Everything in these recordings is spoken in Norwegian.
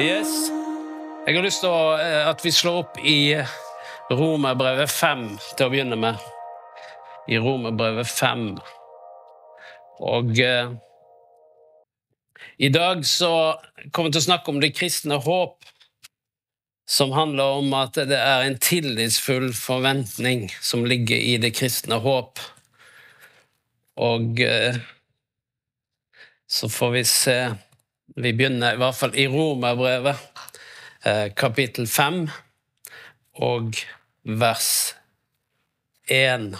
Yes. Jeg har lyst til eh, at vi slår opp i Romerbrevet 5 til å begynne med. I Romerbrevet 5. Og eh, i dag så kommer vi til å snakke om det kristne håp, som handler om at det er en tillitsfull forventning som ligger i det kristne håp. Og eh, så får vi se Vi begynner i hvert fall i Romerbrevet, eh, kapittel 5, og vers 1.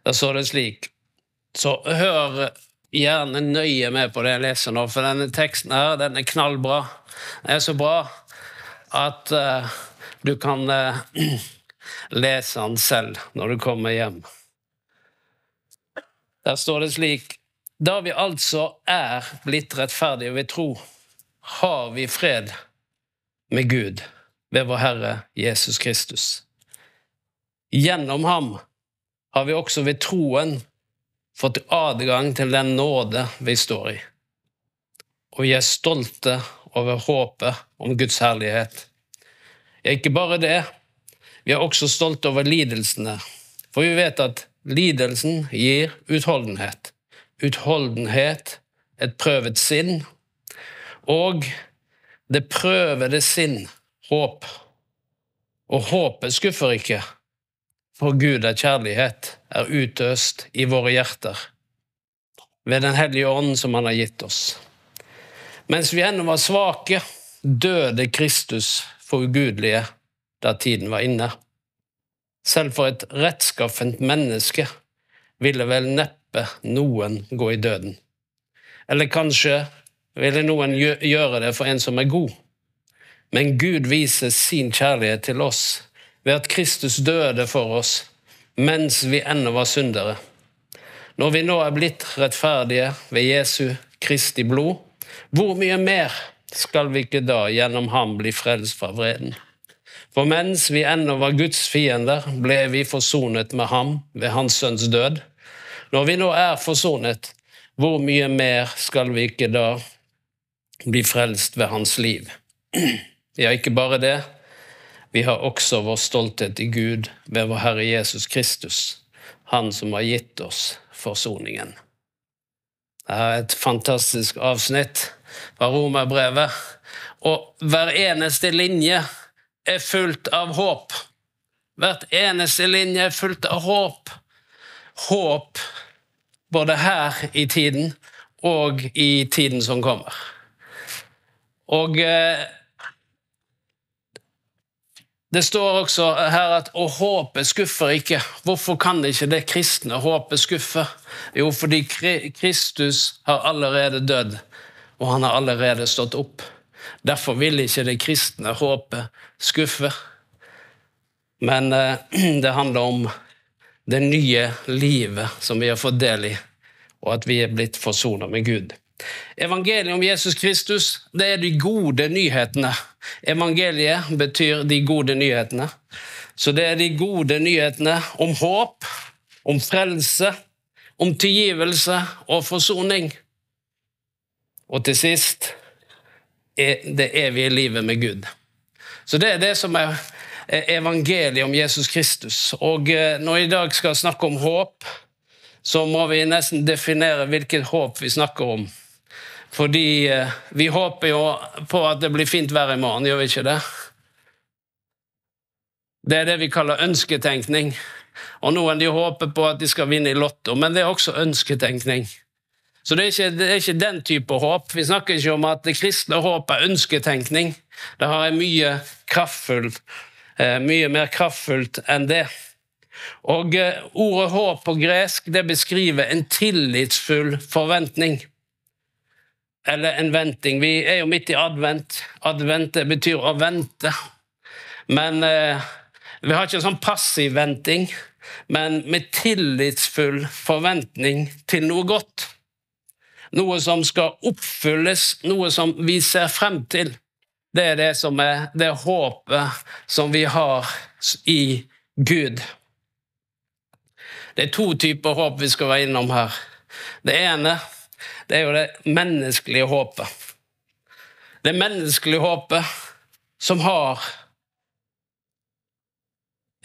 Da står det slik Så hør gjerne nøye med på det jeg leser nå, for denne teksten her, den er knallbra. Den er så bra at uh, du kan uh, lese den selv når du kommer hjem. Der står det slik Da vi altså er blitt rettferdige ved tro, har vi fred med Gud ved vår Herre Jesus Kristus. Gjennom ham har vi også ved troen fått adgang til den nåde vi står i. Og vi er stolte over håpet om Guds herlighet. Ikke bare det, vi er også stolte over lidelsene, for vi vet at lidelsen gir utholdenhet. Utholdenhet, et prøvet sinn, og det prøvede sinn, håp. Og håpet skuffer ikke, for Gud er kjærlighet, er utøst i våre hjerter ved Den hellige ånd som Han har gitt oss. Mens vi ennå var svake, døde Kristus for ugudelige da tiden var inne. Selv for et rettskaffent menneske ville vel neppe noen gå i døden. Eller kanskje ville noen gjøre det for en som er god. Men Gud viser sin kjærlighet til oss ved at Kristus døde for oss mens vi ennå var syndere. Når vi nå er blitt rettferdige ved Jesu Kristi blod, hvor mye mer skal vi ikke da gjennom ham bli frelst fra vreden? For mens vi ennå var Guds fiender, ble vi forsonet med ham ved hans sønns død. Når vi nå er forsonet, hvor mye mer skal vi ikke da bli frelst ved hans liv? Ja, ikke bare det, vi har også vår stolthet i Gud ved vår Herre Jesus Kristus, Han som har gitt oss forsoningen. Det er et fantastisk avsnitt fra Romerbrevet, og hver eneste linje er fullt av håp. Hvert eneste linje er fullt av håp. Håp både her i tiden og i tiden som kommer. Og eh, det står også her at 'å håpet skuffer ikke'. Hvorfor kan ikke det kristne håpet skuffe? Jo, fordi Kristus har allerede dødd, og han har allerede stått opp. Derfor vil ikke det kristne håpet skuffe. Men eh, det handler om det nye livet som vi har fått del i, og at vi er blitt forsona med Gud. Evangeliet om Jesus Kristus det er de gode nyhetene. Evangeliet betyr de gode nyhetene. Så det er de gode nyhetene om håp, om frelse, om tilgivelse og forsoning. Og til sist det evige livet med Gud. Så det er det som er evangeliet om Jesus Kristus. Og eh, når vi i dag skal snakke om håp, så må vi nesten definere hvilket håp vi snakker om. Fordi eh, vi håper jo på at det blir fint vær i morgen, gjør vi ikke det? Det er det vi kaller ønsketenkning. Og noen de håper på at de skal vinne i Lotto, men det er også ønsketenkning. Så det er, ikke, det er ikke den type håp. Vi snakker ikke om at det kristne håp er ønsketenkning. Det har mye kraftfullt, eh, mye mer kraftfullt enn det. Og eh, Ordet håp på gresk det beskriver en tillitsfull forventning eller en venting. Vi er jo midt i advent. Advent betyr å vente. Men eh, vi har ikke en sånn passiv venting, men med tillitsfull forventning til noe godt. Noe som skal oppfylles, noe som vi ser frem til. Det er det som er det håpet som vi har i Gud. Det er to typer håp vi skal være innom her. Det ene det er jo det menneskelige håpet. Det menneskelige håpet som har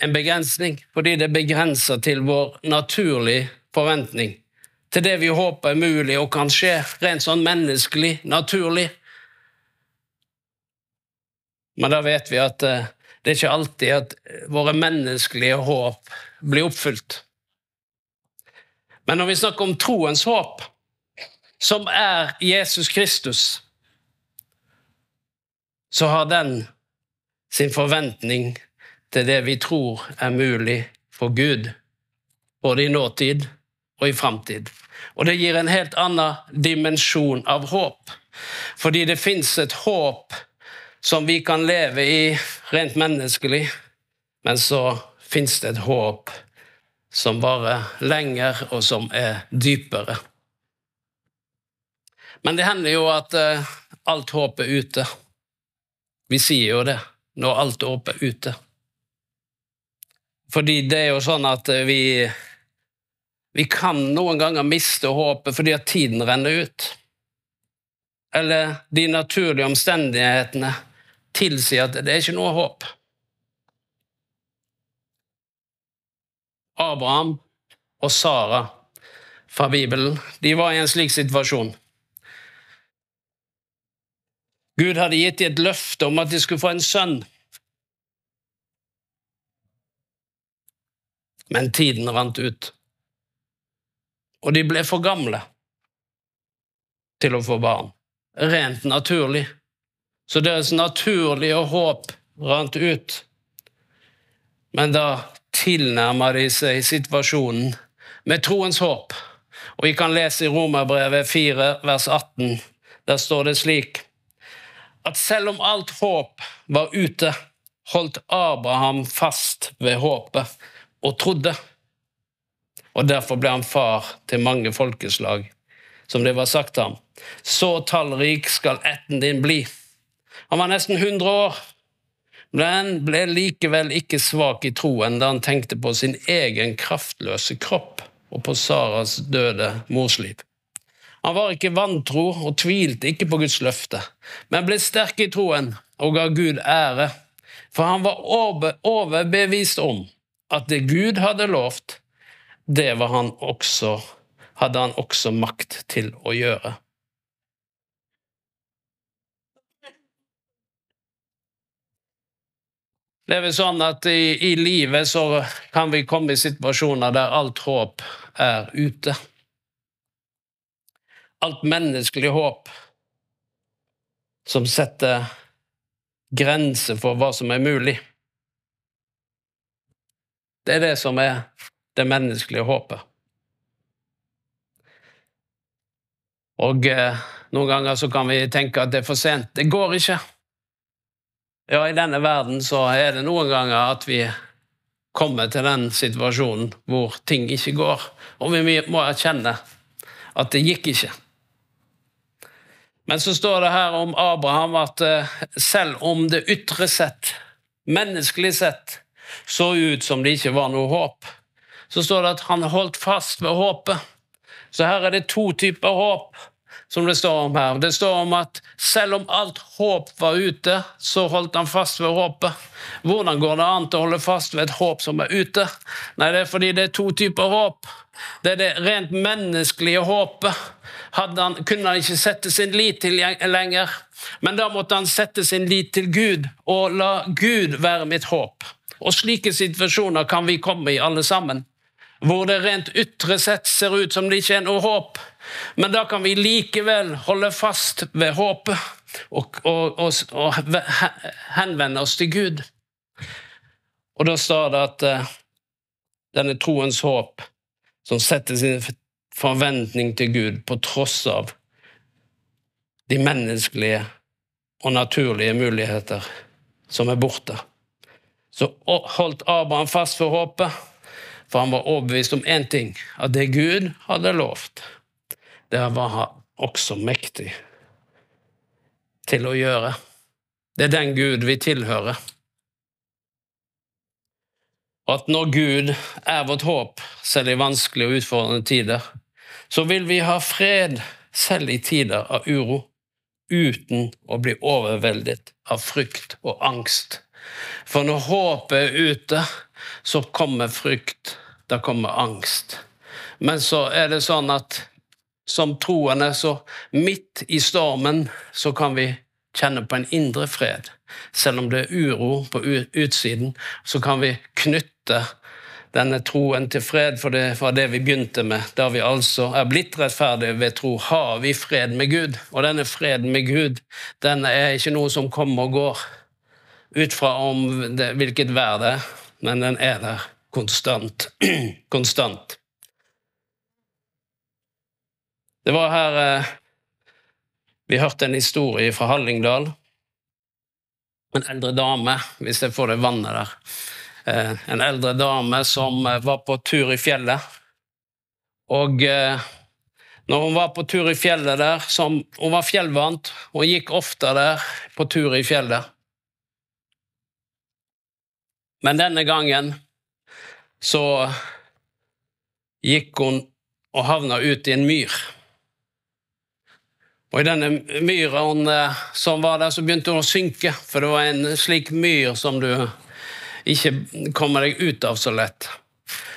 en begrensning, fordi det begrenser til vår naturlige forventning. Til det vi håper er mulig og kan skje, rent sånn menneskelig, naturlig. Men da vet vi at eh, det er ikke alltid at våre menneskelige håp blir oppfylt. Men når vi snakker om troens håp, som er Jesus Kristus, så har den sin forventning til det vi tror er mulig for Gud, både i nåtid og i framtid. Og det gir en helt annen dimensjon av håp, fordi det fins et håp som vi kan leve i rent menneskelig, men så fins det et håp som varer lenger, og som er dypere. Men det hender jo at uh, alt håp er ute. Vi sier jo det når alt håp er ute. Fordi det er jo sånn at uh, vi vi kan noen ganger miste håpet fordi at tiden renner ut. Eller de naturlige omstendighetene tilsier at det er ikke noe håp. Abraham og Sara fra Bibelen de var i en slik situasjon. Gud hadde gitt dem et løfte om at de skulle få en sønn. Men tiden rant ut, og de ble for gamle til å få barn. Rent naturlig så deres naturlige håp rant ut. Men da tilnærmer de seg situasjonen med troens håp. Og Vi kan lese i Romerbrevet 4, vers 18. Der står det slik at selv om alt håp var ute, holdt Abraham fast ved håpet og trodde. Og derfor ble han far til mange folkeslag, som det var sagt ham. Så tallrik skal ætten din bli. Han var nesten 100 år, men ble likevel ikke svak i troen da han tenkte på sin egen kraftløse kropp og på Saras døde morsliv. Han var ikke vantro og tvilte ikke på Guds løfte, men ble sterk i troen og ga Gud ære, for han var overbevist om at det Gud hadde lovt, det han også, hadde han også makt til å gjøre. Det er vel sånn at i, i, livet så kan vi komme i situasjoner der alt håp er ute. Alt menneskelig håp som setter grenser for hva som er mulig. Det er det som er det menneskelige håpet. Og eh, noen ganger så kan vi tenke at det er for sent. Det går ikke. Ja, i denne verden så er det noen ganger at vi kommer til den situasjonen hvor ting ikke går, og vi må erkjenne at det gikk ikke. Men så står det her om Abraham at eh, selv om det ytre sett, menneskelig sett, så ut som det ikke var noe håp, så står det at han holdt fast ved håpet. Så her er det to typer håp som det står om her. Det står om at selv om alt håp var ute, så holdt han fast ved håpet. Hvordan går det an å holde fast ved et håp som er ute? Nei, det er fordi det er to typer håp. Det er det rent menneskelige håpet. Han, kunne han ikke sette sin lit til lenger, men da måtte han sette sin lit til Gud og la Gud være mitt håp. Og slike situasjoner kan vi komme i, alle sammen hvor det rent ytre sett ser ut som det ikke er noe håp. Men da kan vi likevel holde fast ved håpet og, og, og, og henvende oss til Gud. Og da står det at uh, denne troens håp, som setter sin forventning til Gud på tross av de menneskelige og naturlige muligheter som er borte, så holdt Abraham fast ved håpet for han var overbevist om én ting, at det Gud hadde lovt, det var han også mektig til å gjøre. Det er den Gud vi tilhører. Og at når Gud er vårt håp, selv i vanskelige og utfordrende tider, så vil vi ha fred selv i tider av uro, uten å bli overveldet av frykt og angst. For når håpet er ute, så kommer frykt, da kommer angst. Men så er det sånn at som troende, så midt i stormen, så kan vi kjenne på en indre fred. Selv om det er uro på utsiden, så kan vi knytte denne troen til fred, for det var det vi begynte med. Da vi altså er blitt rettferdige ved tro, har vi fred med Gud. Og denne freden med Gud, den er ikke noe som kommer og går ut fra om det, hvilket vær det er, men den er der konstant. konstant. Det var her eh, vi hørte en historie fra Hallingdal. En eldre dame, hvis jeg får det vannet der. Eh, en eldre dame som eh, var på tur i fjellet. Og eh, når hun var på tur i fjellet der som, Hun var fjellvant og gikk ofte der på tur i fjellet. Men denne gangen så gikk hun og havna ut i en myr. Og i denne myra som var der, så begynte hun å synke, for det var en slik myr som du ikke kommer deg ut av så lett.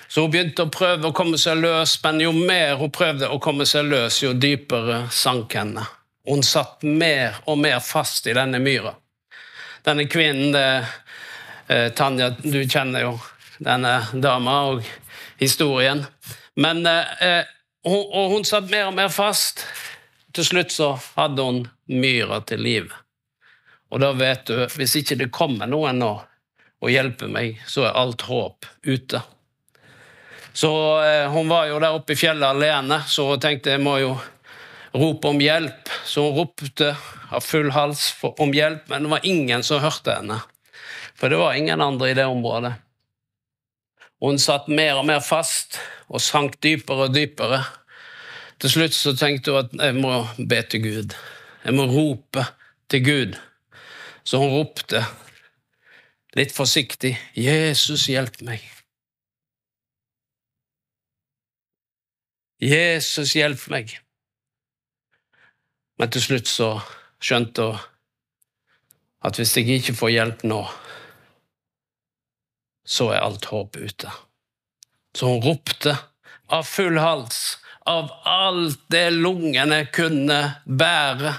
Så hun begynte å prøve å komme seg løs, men jo mer hun prøvde å komme seg løs, jo dypere sank henne. Hun satt mer og mer fast i denne myra. Denne kvinnen det, eh, Tanja, du kjenner jo denne dama og historien. Men eh, hun, og hun satt mer og mer fast. Til slutt så hadde hun myra til livet. Og da vet du, hvis ikke det kommer noen nå, og hjelpe meg, så er alt håp ute. Så eh, hun var jo der oppe i fjellet alene, så hun tenkte jeg må jo rope om hjelp. Så hun ropte av full hals for, om hjelp, men det var ingen som hørte henne. For det var ingen andre i det området. Hun satt mer og mer fast og sank dypere og dypere. Til slutt så tenkte hun at jeg må be til Gud. Jeg må rope til Gud. Så hun ropte litt forsiktig 'Jesus, hjelp meg'. Jesus, hjelp meg. Men til slutt så skjønte hun at hvis jeg ikke får hjelp nå, så er alt håp ute. Så hun ropte av full hals, av alt det lungene kunne bære,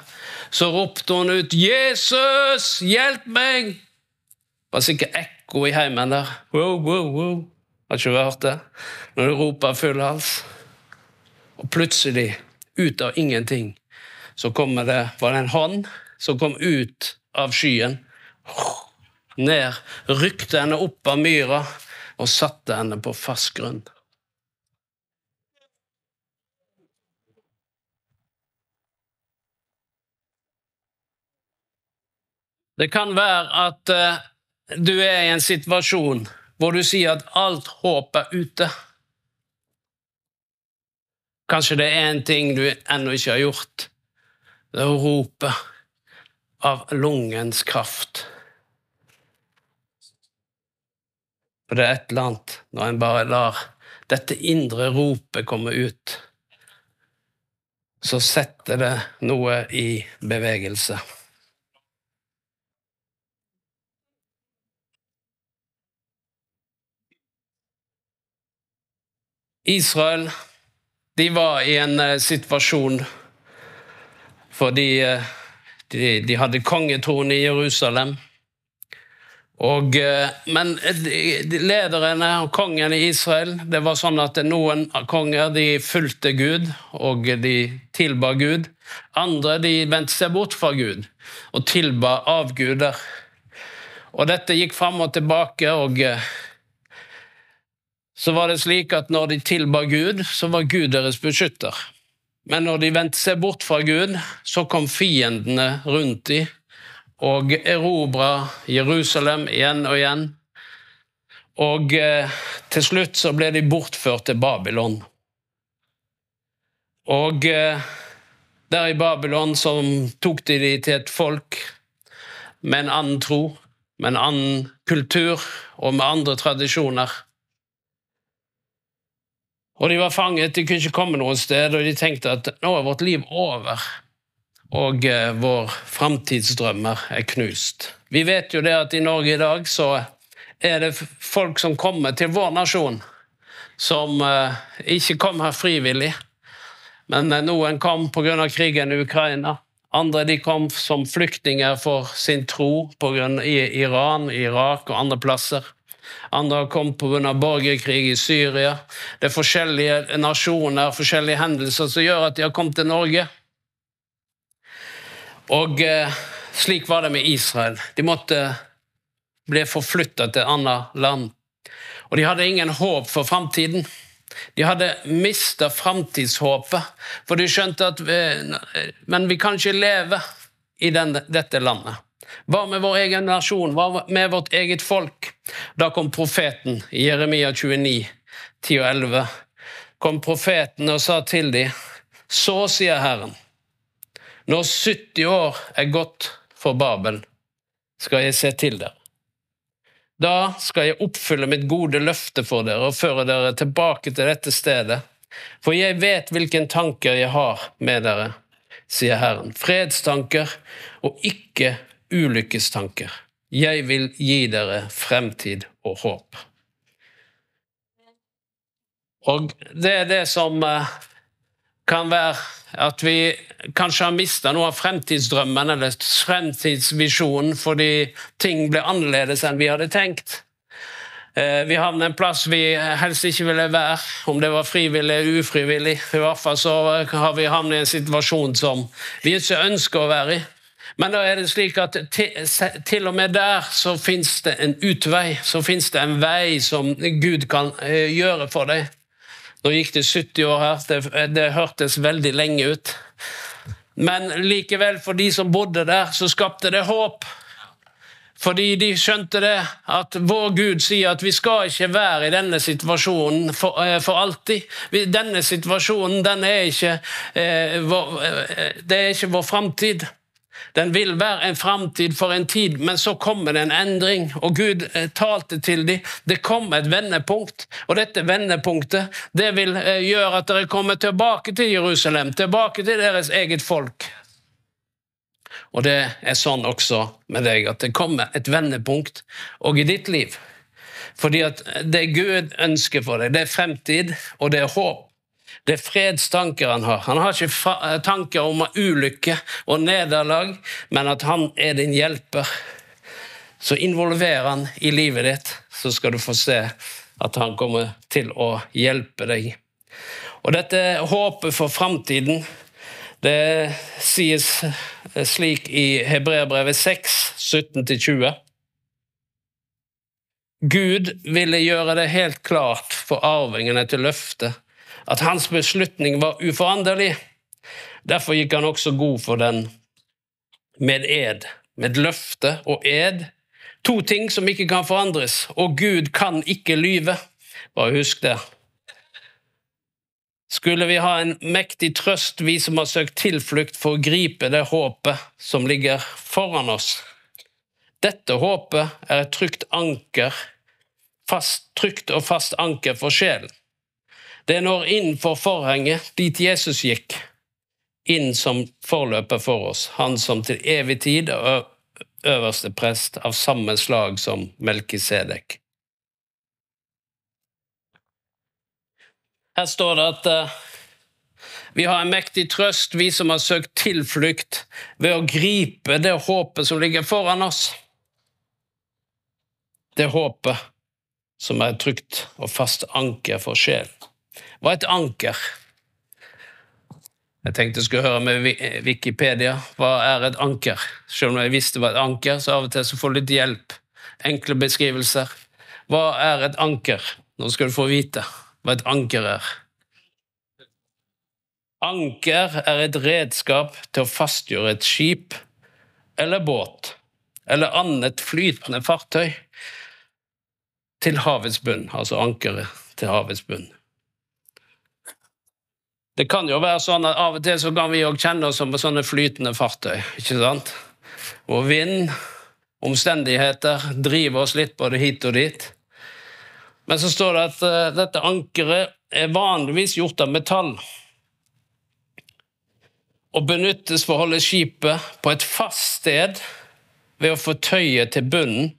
så ropte hun ut 'Jesus, hjelp meg!' Det var sikkert ekko i heimen der. Wow, wow, wow. Har ikke du hørt det? Når du roper full hals. Og plutselig, ut av ingenting, så kommer det Var det en hånd som kom ut av skyen? Ned, rykte henne opp av myra og satte henne på fast grunn. Det kan være at uh, du er i en situasjon hvor du sier at alt håp er ute. Kanskje det er en ting du ennå ikke har gjort. Det er å rope av lungens kraft. For det er et eller annet når en bare lar dette indre ropet komme ut, så setter det noe i bevegelse. Israel de var i en uh, situasjon fordi uh, de, de, hadde kongetrone i Jerusalem. Og, uh, men lederne og kongen i Israel det var sånn at Noen konger de fulgte Gud, og de tilba Gud. Andre de vendte seg bort fra Gud og tilba avguder. Og dette gikk fram og tilbake. og så var det slik at når de tilba Gud, så var Gud deres beskytter. Men når de vendte seg bort fra Gud, så kom fiendene rundt dem og erobra Jerusalem igjen og igjen. Og eh, til slutt så ble de bortført til Babylon. Og eh, der i Babylon så tok de de til et folk med en annen tro, med en annen kultur og med andre tradisjoner. Og de var fanget, de kunne ikke komme noe sted, og de tenkte at nå er vårt liv over. Og eh, vår framtidsdrømmer er knust. Vi vet jo det at i Norge i dag så er det folk som kommer til vår nasjon, som eh, ikke kom her frivillig. Men eh, noen kom pga. krigen i Ukraina. Andre de kom som flyktninger for sin tro på grunn, i Iran, Irak og andre plasser. Andre har kommet pga. borgerkrig i Syria. Det er forskjellige nasjoner, forskjellige hendelser som gjør at de har kommet til Norge. Og eh, slik var det med Israel. De måtte bli forflytta til et annet land. Og de hadde ingen håp for framtiden. De hadde mista framtidshåpet, for de skjønte at vi, Men vi kan ikke leve i den, dette landet. Hva med vår egen nasjon? Hva med vårt eget folk? Da kom profeten i Jeremia 29, 10 og 11. Kom profeten og sa til dem, så sier Herren, når 70 år er gått for Babel, skal jeg se til dere. Da skal jeg oppfylle mitt gode løfte for dere og føre dere tilbake til dette stedet. For jeg vet hvilken tanker jeg har med dere, sier Herren. Fredstanker og ikke ulykkestanker. Jeg vil gi dere fremtid og håp. Og det er det som eh, kan være at vi kanskje har mista noe av fremtidsdrømmen eller fremtidsvisjonen fordi ting ble annerledes enn vi hadde tenkt. Eh, vi havner en plass vi helst ikke ville være, om det var frivillig eller ufrivillig. I hvert fall så har vi havnet i en situasjon som vi ikke ønsker å være i. Men da er det slik at til, og med der så fins det en utvei, så fins det en vei som Gud kan eh, gjøre for deg. Nå gikk det 70 år her, det, det hørtes veldig lenge ut. Men likevel, for de som bodde der, så skapte det håp. Fordi de skjønte det, at vår Gud sier at vi skal ikke være i denne situasjonen for, eh, for alltid. Denne situasjonen, den er ikke, eh, vår, eh, det er ikke vår framtid. Den vil være en framtid for en tid, men så kommer det en endring. Og Gud eh, talte til dem. Det kommer et vendepunkt, og dette vendepunktet det vil eh, gjøre at dere kommer tilbake til Jerusalem, tilbake til deres eget folk. Og det er sånn også med deg, at det kommer et vendepunkt òg i ditt liv. Fordi at det Gud ønsker for deg, det er fremtid, og det er håp. Det er fredstanker han har. Han har ikke eh, tanker om ulykke og nederlag, men at han er din hjelper. Så involver han i livet ditt, så skal du få se at han kommer til å hjelpe deg. Og dette håpet for framtiden, det sies slik i Hebreabrevet 6, 17-20. Gud ville gjøre det helt klart for arvingene til løftet at hans beslutning var uforanderlig. Derfor gikk han også god for den med ed, med løfte og ed. To ting som ikke kan forandres, og Gud kan ikke lyve. Bare husk det. Skulle vi ha en mektig trøst, vi som har søkt tilflukt for å gripe det håpet som ligger foran oss. Dette håpet er et trygt anker, fast, trygt og fast anker for sjelen. Det når innenfor forhenget, dit Jesus gikk, inn som forløper for oss, han som til evig tid er øverste prest av samme slag som Melkisedek. Her står det at uh, vi har en mektig trøst, vi som har søkt tilflukt ved å gripe det håpet som ligger foran oss. Det håpet som er et trygt og fast anker for sjelen var et anker. Jeg tenkte jeg skulle høre med Wikipedia. Hva er et anker? Selv om jeg visste hva et anker, så av og til så får du litt hjelp. Enkle beskrivelser. Hva er et anker? Nå skal du få vite hva et anker er. Anker er et redskap til å fastgjøre et skip eller båt eller annet flytende fartøy til havets bunn, altså ankeret til havets bunn. Det kan jo være sånn at av og til så kan vi òg kjenne oss som sånne flytende fartøy. ikke sant? Og vind, omstendigheter, driver oss litt både hit og dit. Men så står det at uh, dette ankeret er vanligvis gjort av metall og benyttes for å holde skipet på et fast sted ved å få tøyet til bunnen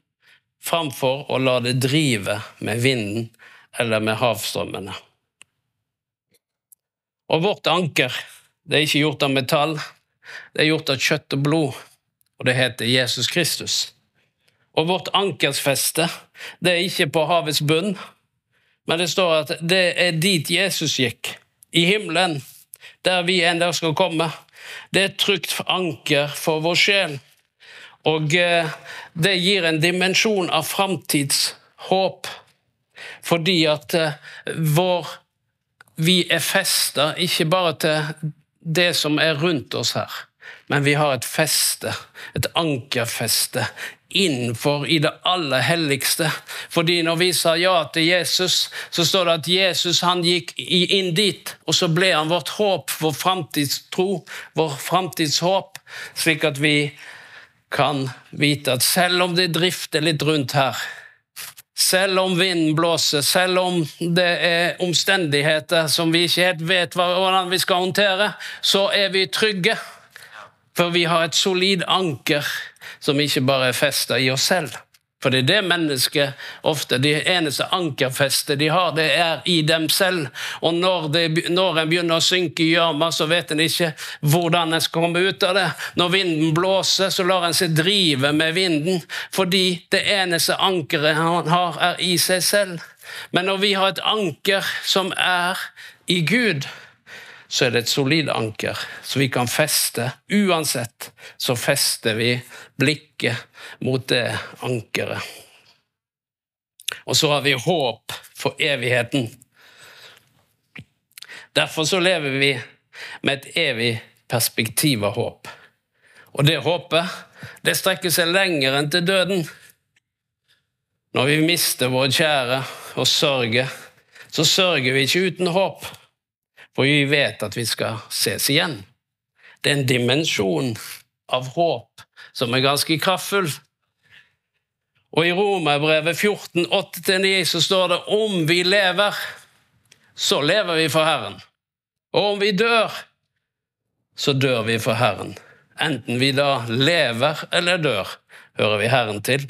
framfor å la det drive med vinden eller med havstrømmene. Og vårt anker det er ikke gjort av metall, det er gjort av kjøtt og blod, og det heter Jesus Kristus. Og vårt ankersfeste det er ikke på havets bunn, men det står at det er dit Jesus gikk, i himmelen, der vi en dag skal komme. Det er et trygt anker for vår sjel. Og eh, det gir en dimensjon av framtidshåp, fordi at eh, vår vi er festa ikke bare til det som er rundt oss her, men vi har et feste, et ankerfeste, innenfor i det aller helligste. Fordi når vi sa ja til Jesus, så står det at Jesus han gikk inn dit, og så ble han vårt håp, vår framtidstro, vår framtidshåp, slik at vi kan vite at selv om det drifter litt rundt her, selv om vinden blåser, selv om det er omstendigheter som vi ikke helt vet hvordan vi skal håndtere, så er vi trygge. For vi har et solid anker som ikke bare er festa i oss selv. For det er det mennesket ofte Det eneste ankerfestet de har, det er i dem selv. Og når, det, når en begynner å synke i gjørma, så vet en ikke hvordan en skal komme ut av det. Når vinden blåser, så lar en seg drive med vinden, fordi det eneste ankeret han har, er i seg selv. Men når vi har et anker som er i Gud, så er det et solid anker, så vi kan feste. Uansett så fester vi blikket mot det ankeret. Og så har vi håp for evigheten. Derfor så lever vi med et evig perspektiv av håp. Og det håpet, det strekker seg lenger enn til døden. Når vi mister våre kjære og sørger, så sørger vi ikke uten håp for vi vet at vi skal ses igjen. Det er en dimensjon av håp som er ganske kraftfull. Og i Romerbrevet 14, 8-9 så står det om vi lever, så lever vi for Herren. Og om vi dør, så dør vi for Herren. Enten vi da lever eller dør, hører vi Herren til.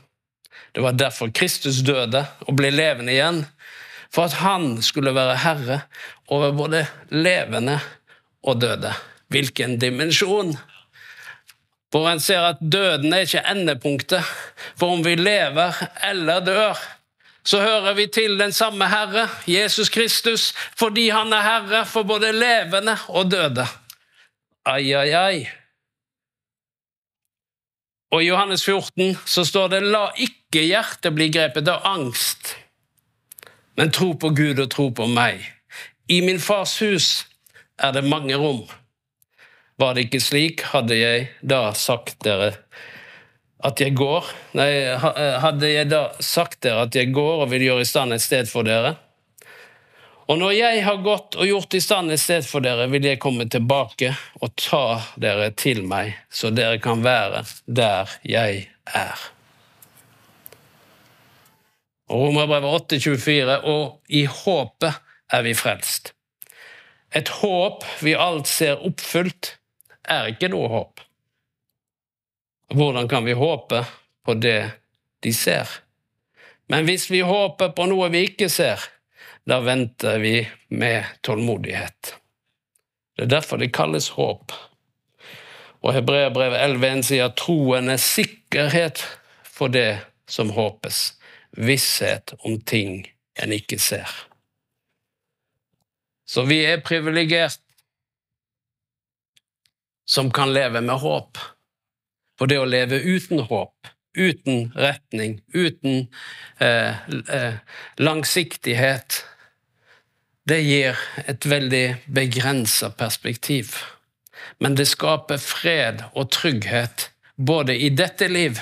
Det var derfor Kristus døde og ble levende igjen, for at han skulle være herre over både levende og døde. Hvilken dimensjon! For en ser at døden er ikke endepunktet. For om vi lever eller dør, så hører vi til den samme Herre, Jesus Kristus, fordi han er Herre for både levende og døde. Ai, ai, ai. Og I Johannes 14 så står det 'la ikke hjertet bli grepet av angst', men tro på Gud og tro på meg. I min fars hus er det mange rom. Var det ikke slik, hadde jeg da sagt dere at jeg går Nei, hadde jeg da sagt dere at jeg går og vil gjøre i stand et sted for dere? Og når jeg har gått og gjort i stand et sted for dere, vil jeg komme tilbake og ta dere til meg, så dere kan være der jeg er. Romerbrevet 8,24, og i håpet er vi frelst. Et håp vi alt ser oppfylt, er ikke noe håp. Hvordan kan vi håpe på det de ser? Men hvis vi håper på noe vi ikke ser, da venter vi med tålmodighet. Det er derfor det kalles håp. Og Hebreabrevet 11.1 sier at troen er sikkerhet for det som håpes, visshet om ting en ikke ser. Så vi er privilegert som kan leve med håp. For det å leve uten håp, uten retning, uten eh, eh, langsiktighet, det gir et veldig begrensa perspektiv. Men det skaper fred og trygghet både i dette liv,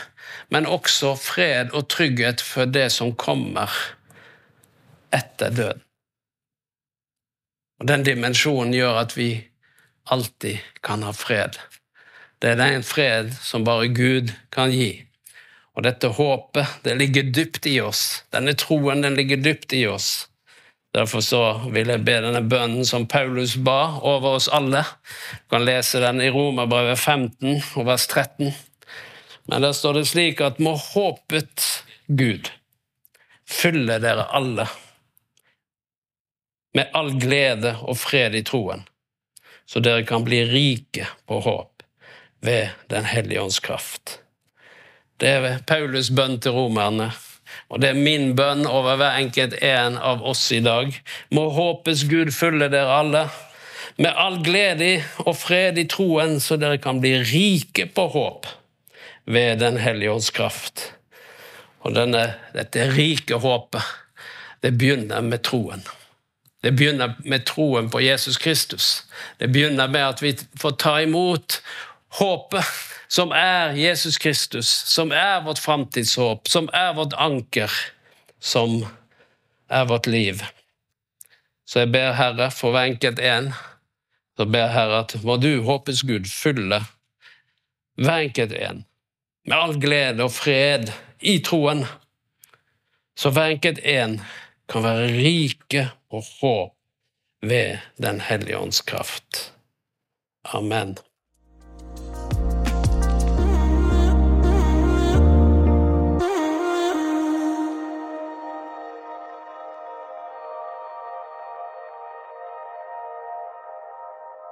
men også fred og trygghet for det som kommer etter døden. Og Den dimensjonen gjør at vi alltid kan ha fred. Det er den fred som bare Gud kan gi. Og dette håpet, det ligger dypt i oss. Denne troen, den ligger dypt i oss. Derfor så vil jeg be denne bønnen som Paulus ba over oss alle. Du kan lese den i Romerbrevet 15 vers 13. Men der står det slik at må håpet Gud fylle dere alle med all glede og fred i troen, så dere kan bli rike på håp ved Den hellige ånds kraft. Det er Paulus' bønn til romerne, og det er min bønn over hver enkelt en av oss i dag. Må håpets Gud fylle dere alle med all glede og fred i troen, så dere kan bli rike på håp ved Den hellige ånds kraft. Og denne, dette rike håpet, det begynner med troen. Det begynner med troen på Jesus Kristus. Det begynner med at vi får ta imot håpet som er Jesus Kristus, som er vårt framtidshåp, som er vårt anker, som er vårt liv. Så jeg ber Herre for hver enkelt en, så ber Herre at må du, håpets Gud, fylle hver enkelt en med all glede og fred i troen, så hver enkelt en kan være rike på håp ved Den hellige ånds kraft. Amen.